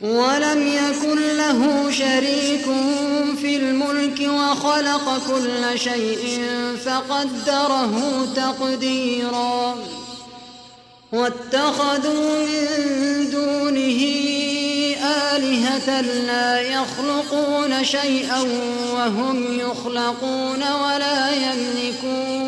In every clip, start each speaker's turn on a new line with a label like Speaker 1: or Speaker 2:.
Speaker 1: ولم يكن له شريك في الملك وخلق كل شيء فقدره تقديرا. واتخذوا من دونه آلهة لا يخلقون شيئا وهم يخلقون ولا يملكون.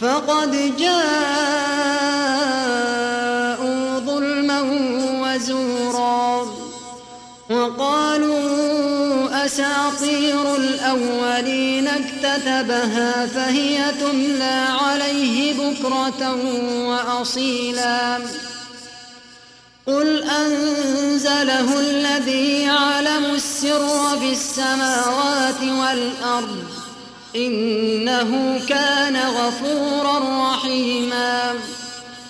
Speaker 1: فقد جاءوا ظلما وزورا وقالوا أساطير الأولين اكتتبها فهي تملى عليه بكرة وأصيلا قل أنزله الذي يعلم السر في السماوات والأرض إنه كان غفورا رحيما.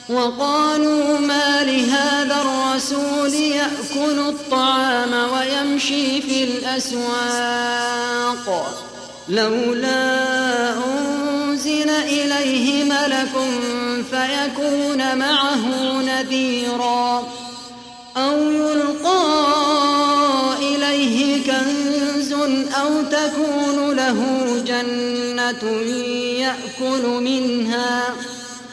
Speaker 1: وقالوا ما لهذا الرسول يأكل الطعام ويمشي في الأسواق. لولا أنزل إليه ملك فيكون معه نذيرا. أو يلقى إليه كنز أو تكون له جنة يأكل منها.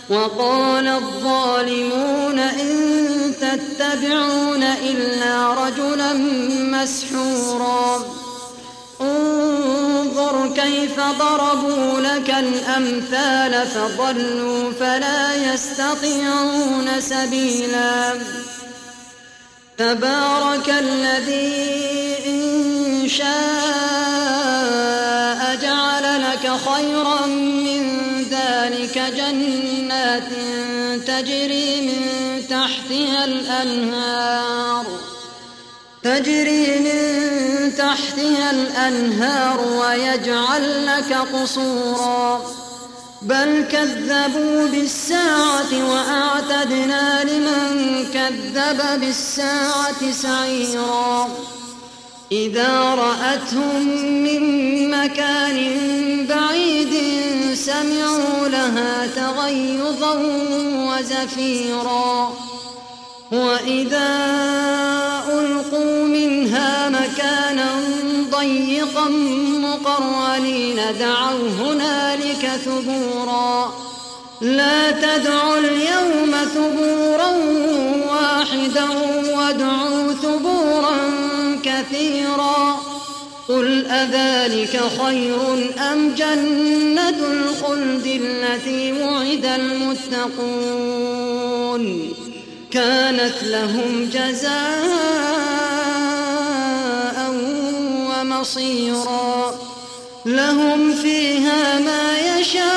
Speaker 1: وقال الظالمون إن تتبعون إلا رجلا مسحورا. انظر كيف ضربوا لك الأمثال فضلوا فلا يستطيعون سبيلا. تبارك الذي إن شاء تجري من تحتها الأنهار. تجري من تحتها الأنهار ويجعل لك قصورا. بل كذبوا بالساعة وأعتدنا لمن كذب بالساعة سعيرا. إذا رأتهم من مكان بعيد سمعوا لها تغيظا وزفيرا. وإذا ألقوا منها مكانا ضيقا مقرنين دعوا هنالك ثبورا. لا تدعوا اليوم ثبورا واحدا وادعوا قل أذلك خير أم جنة الخلد التي وعد المتقون كانت لهم جزاء ومصيرا لهم فيها ما يشاءون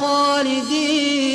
Speaker 1: خالدين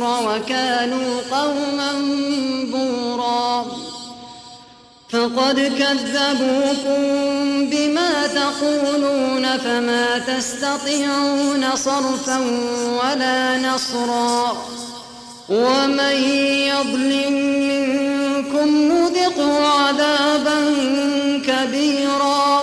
Speaker 1: الذكر وكانوا قوما بورا. فقد كذبوكم بما تقولون فما تستطيعون صرفا ولا نصرا. ومن يظلم منكم نذقه عذابا كبيرا.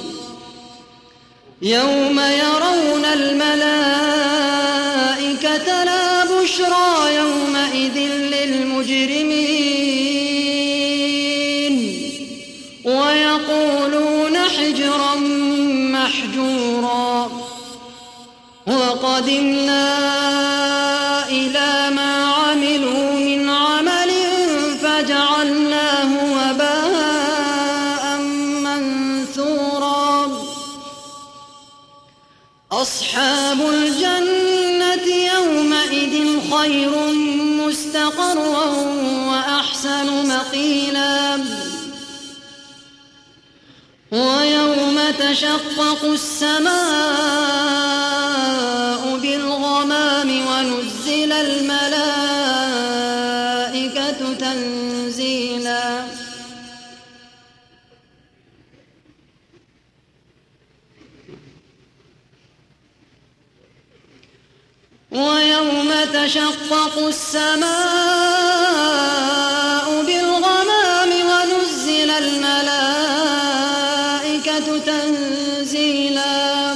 Speaker 1: يوم يرون الملائكة لا بشرى يومئذ للمجرمين. ويقولون حجرا محجورا. وقدمنا أصحاب الجنة يومئذ خير مستقرا وأحسن مقيلا. ويوم تشقق السماء ويوم تشقق السماء بالغمام ونزل الملائكة تنزيلا.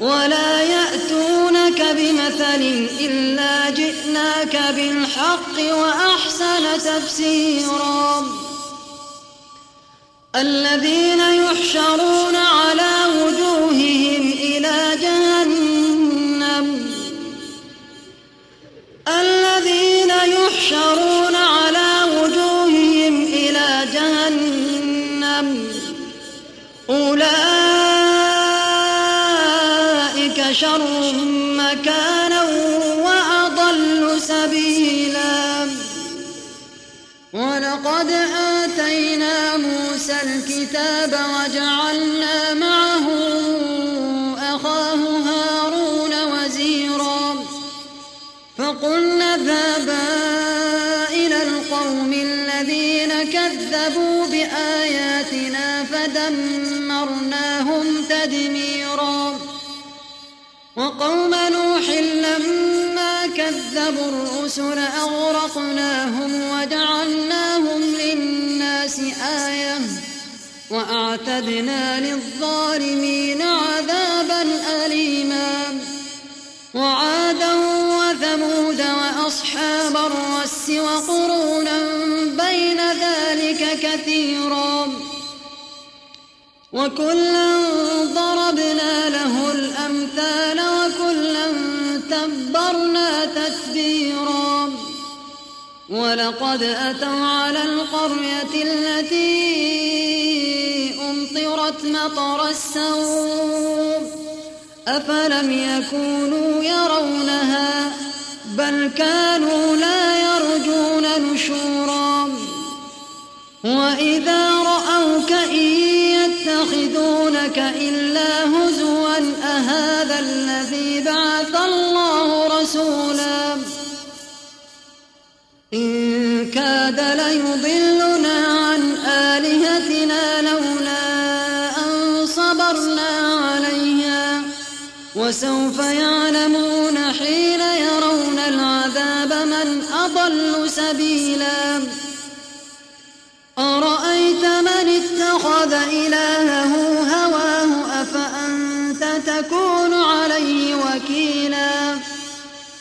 Speaker 1: ولا يأتونك بمثل إلا جئناك بالحق وأحسن تفسيرا. الذين يحشرون على وجوههم إلى جهنم. الذين يحشرون شر مكانا وأضل سبيلا. ولقد آتينا موسى الكتاب وجعلنا وقوم نوح لما كذبوا الرسل أغرقناهم وجعلناهم للناس آية وأعتدنا للظالمين عذابا أليما. وعادا وثمود وأصحاب الرس وقرونا بين ذلك كثيرا. وكلا ضربنا له الأمثال تبرنا تتبيرا ولقد أتوا على القرية التي أمطرت مطر السوء. أفلم يكونوا يرونها؟ بل كانوا لا يرجون نشورا. وإذا رأوك إن يتخذونك إلا هزوا كاد ليضلنا عن آلهتنا لولا أن صبرنا عليها. وسوف يعلمون حين يرون العذاب من أضل سبيلا. أرأيت من اتخذ إلهه هواه؟ أفأنت تكون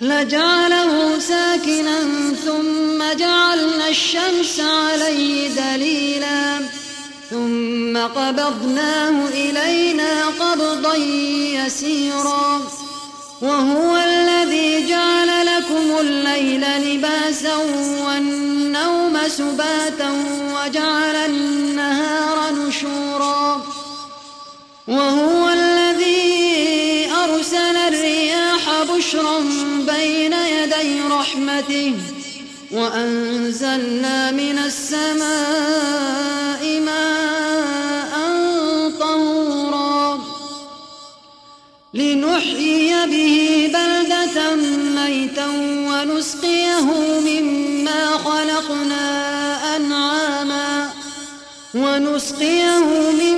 Speaker 1: لجعله ساكنا ثم جعلنا الشمس عليه دليلا ثم قبضناه إلينا قبضا يسيرا وهو الذي جعل لكم الليل لباسا والنوم سباتا وجعل النهار نشورا وهو رحمته وأنزلنا من السماء ماء طهورا لنحيي به بلدة ميتا ونسقيه مما خلقنا أنعاما ونسقيه مما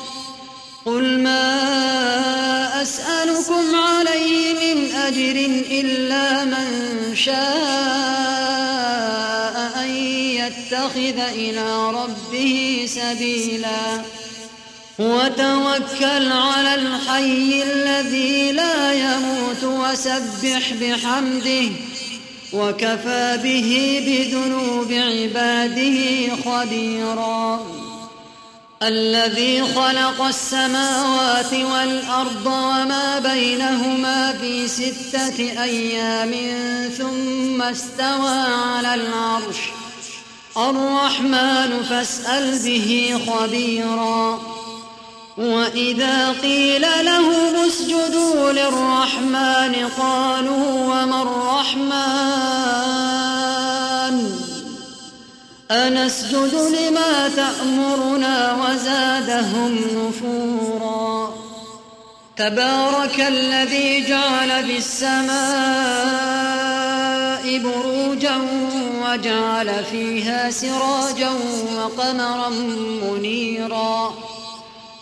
Speaker 1: خير إلا من شاء أن يتخذ إلى ربه سبيلا. وتوكل على الحي الذي لا يموت وسبح بحمده. وكفى به بذنوب عباده خبيراً. الذي خلق السماوات والأرض وما بينهما في ستة أيام ثم استوى على العرش. الرحمن فاسأل به خبيراً. وإذا قيل لهم اسجدوا للرحمن قالوا وما الرحمن؟ أنسجد لما تأمرنا وزادهم نفورا. تبارك الذي جعل في السماء بروجا وجعل فيها سراجا وقمرا منيرا.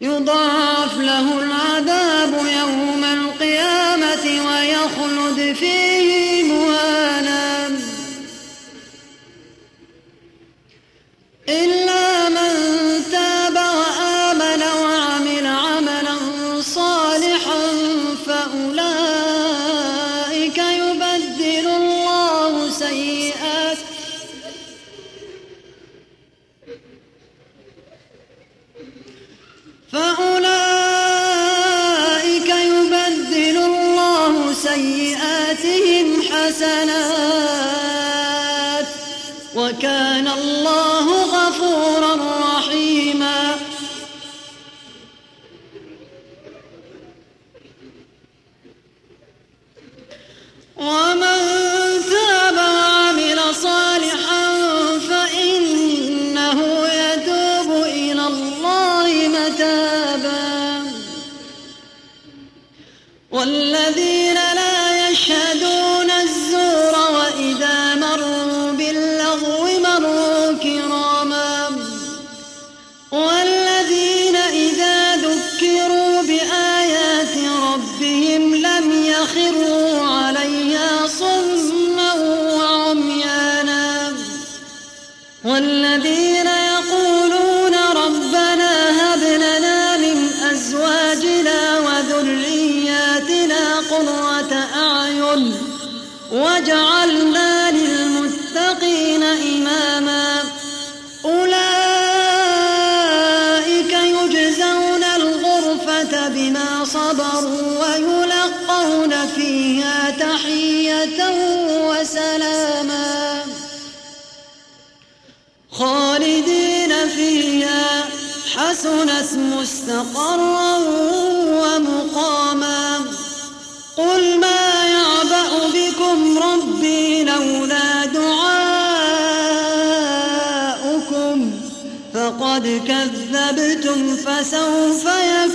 Speaker 1: يضاعف له العذاب يوم القيامة ويخلد فيه مهانا إلا فأولئك والذين مستقرا ومقاما. قل ما يعبأ بكم ربي لولا دعاؤكم. فقد كذبتم فسوف يكون